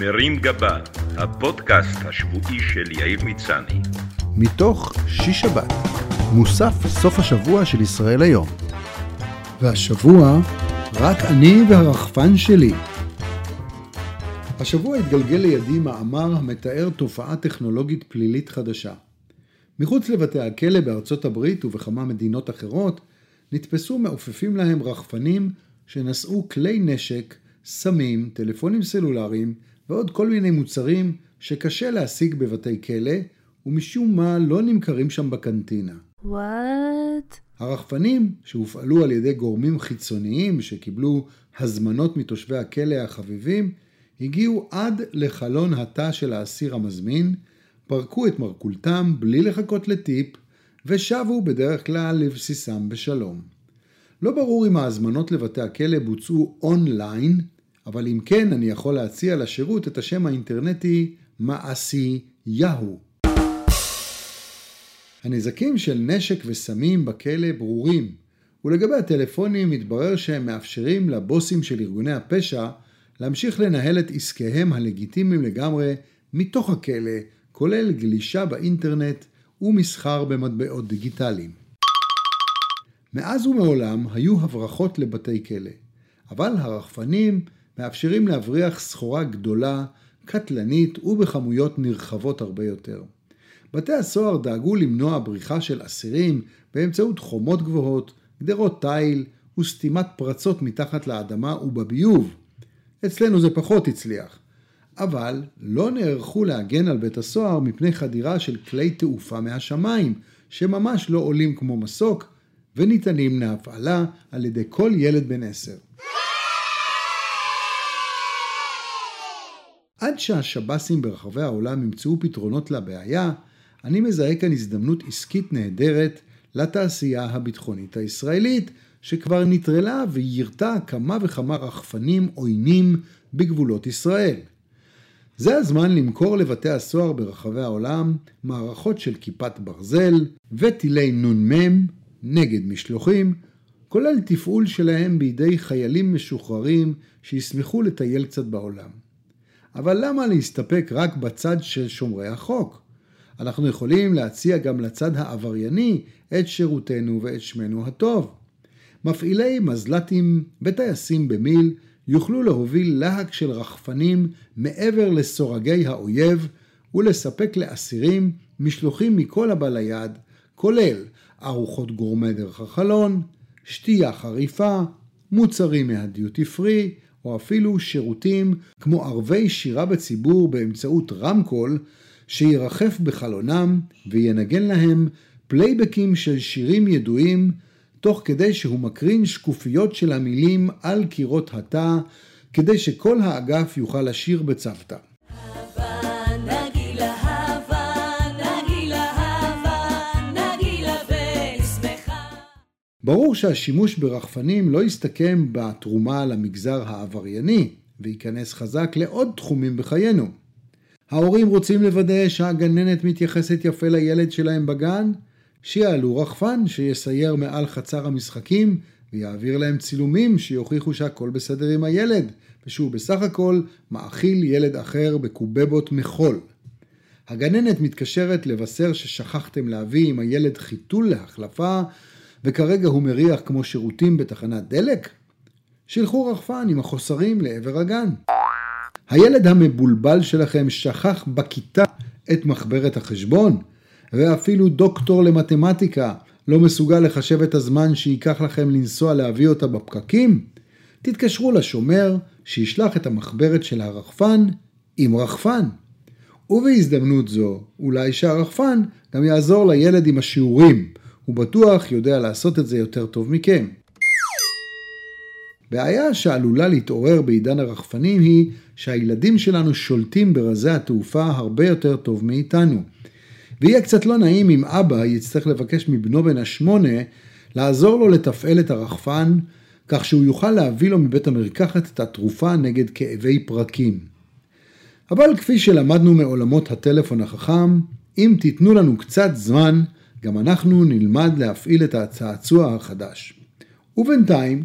מרים גבה, הפודקאסט השבועי של יאיר מצני. מתוך שיש שבת, מוסף סוף השבוע של ישראל היום. והשבוע, רק אני והרחפן שלי. השבוע התגלגל לידי מאמר המתאר תופעה טכנולוגית פלילית חדשה. מחוץ לבתי הכלא בארצות הברית ובכמה מדינות אחרות, נתפסו מעופפים להם רחפנים שנשאו כלי נשק, סמים, טלפונים סלולריים ועוד כל מיני מוצרים שקשה להשיג בבתי כלא, ומשום מה לא נמכרים שם בקנטינה. וואט? הרחפנים, שהופעלו על ידי גורמים חיצוניים שקיבלו הזמנות מתושבי הכלא החביבים, הגיעו עד לחלון התא של האסיר המזמין, פרקו את מרכולתם בלי לחכות לטיפ, ושבו בדרך כלל לבסיסם בשלום. לא ברור אם ההזמנות לבתי הכלא בוצעו אונליין, אבל אם כן, אני יכול להציע לשירות את השם האינטרנטי מעשי יהו. הנזקים של נשק וסמים בכלא ברורים, ולגבי הטלפונים מתברר שהם מאפשרים לבוסים של ארגוני הפשע להמשיך לנהל את עסקיהם הלגיטימיים לגמרי מתוך הכלא, כולל גלישה באינטרנט ומסחר במטבעות דיגיטליים. מאז ומעולם היו הברחות לבתי כלא, אבל הרחפנים מאפשרים להבריח סחורה גדולה, קטלנית ובכמויות נרחבות הרבה יותר. בתי הסוהר דאגו למנוע בריחה של אסירים באמצעות חומות גבוהות, גדרות תיל וסתימת פרצות מתחת לאדמה ובביוב. אצלנו זה פחות הצליח. אבל לא נערכו להגן על בית הסוהר מפני חדירה של כלי תעופה מהשמיים, שממש לא עולים כמו מסוק, וניתנים להפעלה על ידי כל ילד בן עשר. עד שהשב"סים ברחבי העולם ימצאו פתרונות לבעיה, אני מזהה כאן הזדמנות עסקית נהדרת לתעשייה הביטחונית הישראלית, שכבר נטרלה ויירתה כמה וכמה רחפנים עוינים בגבולות ישראל. זה הזמן למכור לבתי הסוהר ברחבי העולם מערכות של כיפת ברזל וטילי נ"מ נגד משלוחים, כולל תפעול שלהם בידי חיילים משוחררים שישמחו לטייל קצת בעולם. אבל למה להסתפק רק בצד של שומרי החוק? אנחנו יכולים להציע גם לצד העברייני את שירותנו ואת שמנו הטוב. מפעילי מזל"טים וטייסים במיל יוכלו להוביל להק של רחפנים מעבר לסורגי האויב ולספק לאסירים משלוחים מכל הבא ליד, כולל ארוחות גורמה דרך החלון, שתייה חריפה, מוצרים מהדיוטי פרי, או אפילו שירותים כמו ערבי שירה בציבור באמצעות רמקול, שירחף בחלונם וינגן להם פלייבקים של שירים ידועים, תוך כדי שהוא מקרין שקופיות של המילים על קירות התא, כדי שכל האגף יוכל לשיר בצוותא. ברור שהשימוש ברחפנים לא יסתכם בתרומה למגזר העברייני, וייכנס חזק לעוד תחומים בחיינו. ההורים רוצים לוודא שהגננת מתייחסת יפה לילד שלהם בגן? שיעלו רחפן שיסייר מעל חצר המשחקים ויעביר להם צילומים שיוכיחו שהכל בסדר עם הילד, ושהוא בסך הכל מאכיל ילד אחר בקובבות מחול. הגננת מתקשרת לבשר ששכחתם להביא עם הילד חיתול להחלפה, וכרגע הוא מריח כמו שירותים בתחנת דלק? שילחו רחפן עם החוסרים לעבר הגן. הילד המבולבל שלכם שכח בכיתה את מחברת החשבון, ואפילו דוקטור למתמטיקה לא מסוגל לחשב את הזמן שייקח לכם לנסוע להביא אותה בפקקים? תתקשרו לשומר שישלח את המחברת של הרחפן עם רחפן. ובהזדמנות זו, אולי שהרחפן גם יעזור לילד עם השיעורים, הוא בטוח יודע לעשות את זה יותר טוב מכם. בעיה שעלולה להתעורר בעידן הרחפנים היא שהילדים שלנו שולטים ברזי התעופה הרבה יותר טוב מאיתנו. ויהיה קצת לא נעים אם אבא יצטרך לבקש מבנו בן השמונה לעזור לו לתפעל את הרחפן, כך שהוא יוכל להביא לו מבית המרקחת את התרופה נגד כאבי פרקים. אבל כפי שלמדנו מעולמות הטלפון החכם, אם תיתנו לנו קצת זמן, גם אנחנו נלמד להפעיל את הצעצוע החדש. ובינתיים,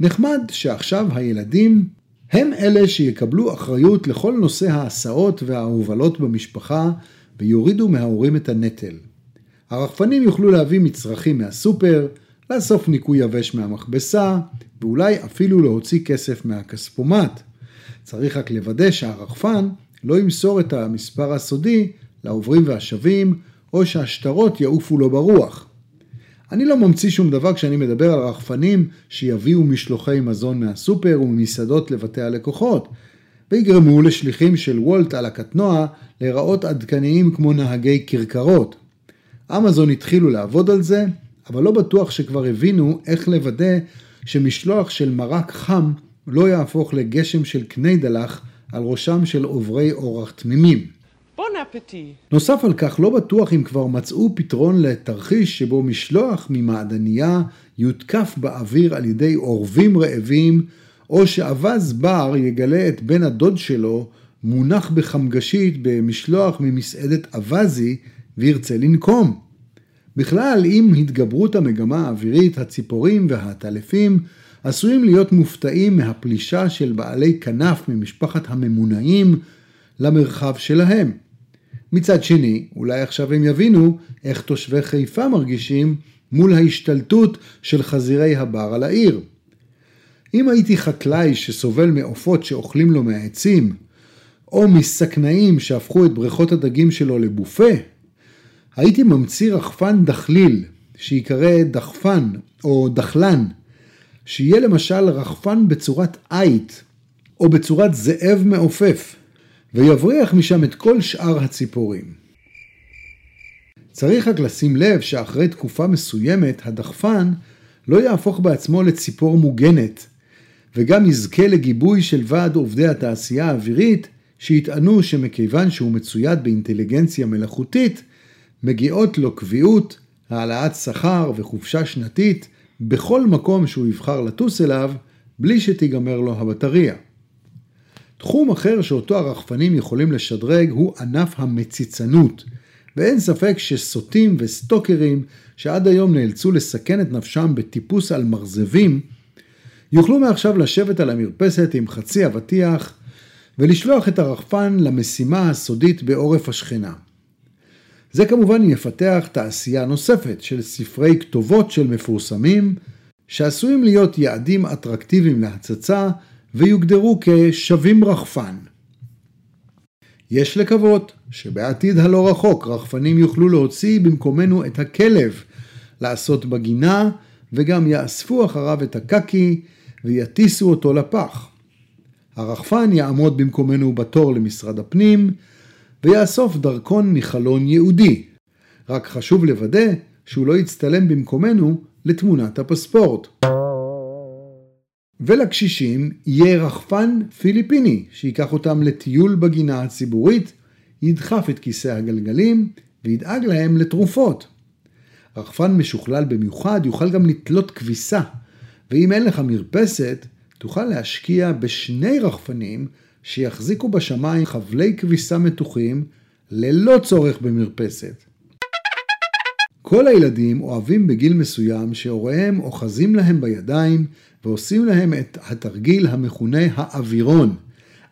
נחמד שעכשיו הילדים הם אלה שיקבלו אחריות לכל נושא ההסעות וההובלות במשפחה ויורידו מההורים את הנטל. הרחפנים יוכלו להביא מצרכים מהסופר, לאסוף ניקוי יבש מהמכבסה, ואולי אפילו להוציא כסף מהכספומט. צריך רק לוודא שהרחפן לא ימסור את המספר הסודי לעוברים והשבים, או שהשטרות יעופו לו ברוח. אני לא ממציא שום דבר כשאני מדבר על רחפנים שיביאו משלוחי מזון מהסופר וממסעדות לבתי הלקוחות, ויגרמו לשליחים של וולט על הקטנוע להיראות עדכניים כמו נהגי כרכרות. אמזון התחילו לעבוד על זה, אבל לא בטוח שכבר הבינו איך לוודא שמשלוח של מרק חם לא יהפוך לגשם של קני דלח על ראשם של עוברי אורח תמימים. בון אפטי. נוסף על כך, לא בטוח אם כבר מצאו פתרון לתרחיש שבו משלוח ממעדניה יותקף באוויר על ידי אורבים רעבים, או שאווז בר יגלה את בן הדוד שלו מונח בחמגשית במשלוח ממסעדת אווזי וירצה לנקום. בכלל, עם התגברות המגמה האווירית, הציפורים והטלפים עשויים להיות מופתעים מהפלישה של בעלי כנף ממשפחת הממונעים למרחב שלהם. מצד שני, אולי עכשיו הם יבינו איך תושבי חיפה מרגישים מול ההשתלטות של חזירי הבר על העיר. אם הייתי חקלאי שסובל מעופות שאוכלים לו מהעצים, או מסכנאים שהפכו את בריכות הדגים שלו לבופה, הייתי ממציא רחפן דחליל, שיקרא דחפן או דחלן, שיהיה למשל רחפן בצורת עית, או בצורת זאב מעופף, ויבריח משם את כל שאר הציפורים. צריך רק לשים לב שאחרי תקופה מסוימת, הדחפן לא יהפוך בעצמו לציפור מוגנת, וגם יזכה לגיבוי של ועד עובדי התעשייה האווירית, שיטענו שמכיוון שהוא מצויד באינטליגנציה מלאכותית, מגיעות לו קביעות, העלאת שכר וחופשה שנתית בכל מקום שהוא יבחר לטוס אליו, בלי שתיגמר לו הבטריה. תחום אחר שאותו הרחפנים יכולים לשדרג הוא ענף המציצנות, ואין ספק שסוטים וסטוקרים שעד היום נאלצו לסכן את נפשם בטיפוס על מרזבים, יוכלו מעכשיו לשבת על המרפסת עם חצי אבטיח ולשלוח את הרחפן למשימה הסודית בעורף השכנה. זה כמובן יפתח תעשייה נוספת של ספרי כתובות של מפורסמים, שעשויים להיות יעדים אטרקטיביים להצצה ויוגדרו כשווים רחפן. יש לקוות שבעתיד הלא רחוק רחפנים יוכלו להוציא במקומנו את הכלב, לעשות בגינה וגם יאספו אחריו את הקקי ויטיסו אותו לפח. הרחפן יעמוד במקומנו בתור למשרד הפנים ויאסוף דרכון מחלון יהודי. רק חשוב לוודא שהוא לא יצטלם במקומנו לתמונת הפספורט. ולקשישים יהיה רחפן פיליפיני שייקח אותם לטיול בגינה הציבורית, ידחף את כיסא הגלגלים וידאג להם לתרופות. רחפן משוכלל במיוחד יוכל גם לתלות כביסה, ואם אין לך מרפסת, תוכל להשקיע בשני רחפנים שיחזיקו בשמיים חבלי כביסה מתוחים ללא צורך במרפסת. כל הילדים אוהבים בגיל מסוים שהוריהם אוחזים להם בידיים ועושים להם את התרגיל המכונה האווירון.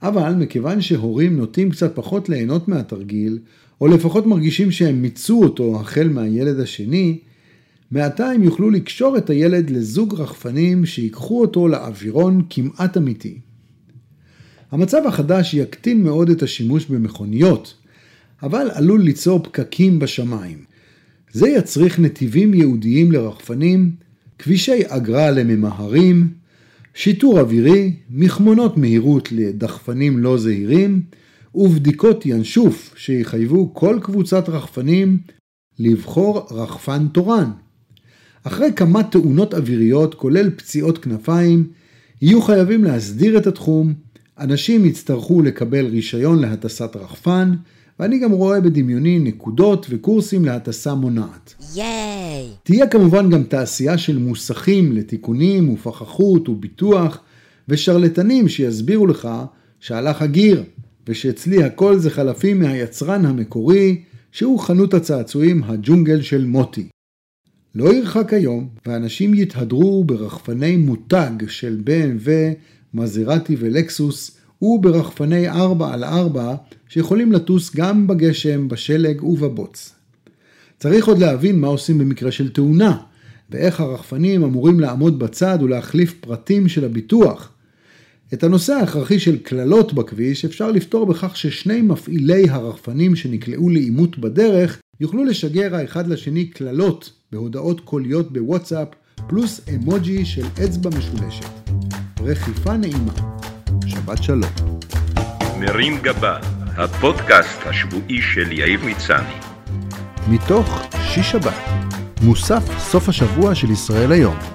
אבל מכיוון שהורים נוטים קצת פחות ליהנות מהתרגיל, או לפחות מרגישים שהם מיצו אותו החל מהילד השני, מעתה הם יוכלו לקשור את הילד לזוג רחפנים שיקחו אותו לאווירון כמעט אמיתי. המצב החדש יקטין מאוד את השימוש במכוניות, אבל עלול ליצור פקקים בשמיים. זה יצריך נתיבים ייעודיים לרחפנים, כבישי אגרה לממהרים, שיטור אווירי, מכמונות מהירות לדחפנים לא זהירים, ובדיקות ינשוף שיחייבו כל קבוצת רחפנים לבחור רחפן תורן. אחרי כמה תאונות אוויריות, כולל פציעות כנפיים, יהיו חייבים להסדיר את התחום, אנשים יצטרכו לקבל רישיון להטסת רחפן, ואני גם רואה בדמיוני נקודות וקורסים להטסה מונעת. ייי! תהיה כמובן גם תעשייה של מוסכים לתיקונים ופחחות וביטוח, ושרלטנים שיסבירו לך שהלך הגיר, ושאצלי הכל זה חלפים מהיצרן המקורי, שהוא חנות הצעצועים הג'ונגל של מוטי. לא ירחק היום, ואנשים יתהדרו ברחפני מותג של BMW מזרטי ולקסוס וברחפני 4 על 4 שיכולים לטוס גם בגשם, בשלג ובבוץ. צריך עוד להבין מה עושים במקרה של תאונה, ואיך הרחפנים אמורים לעמוד בצד ולהחליף פרטים של הביטוח. את הנושא ההכרחי של קללות בכביש אפשר לפתור בכך ששני מפעילי הרחפנים שנקלעו לעימות בדרך יוכלו לשגר האחד לשני קללות בהודעות קוליות בוואטסאפ פלוס אמוג'י של אצבע משולשת. רכיפה נעימה. שבת שלום. מרים גבה, הפודקאסט השבועי של יאיר מצני. מתוך שיש שבת, מוסף סוף השבוע של ישראל היום.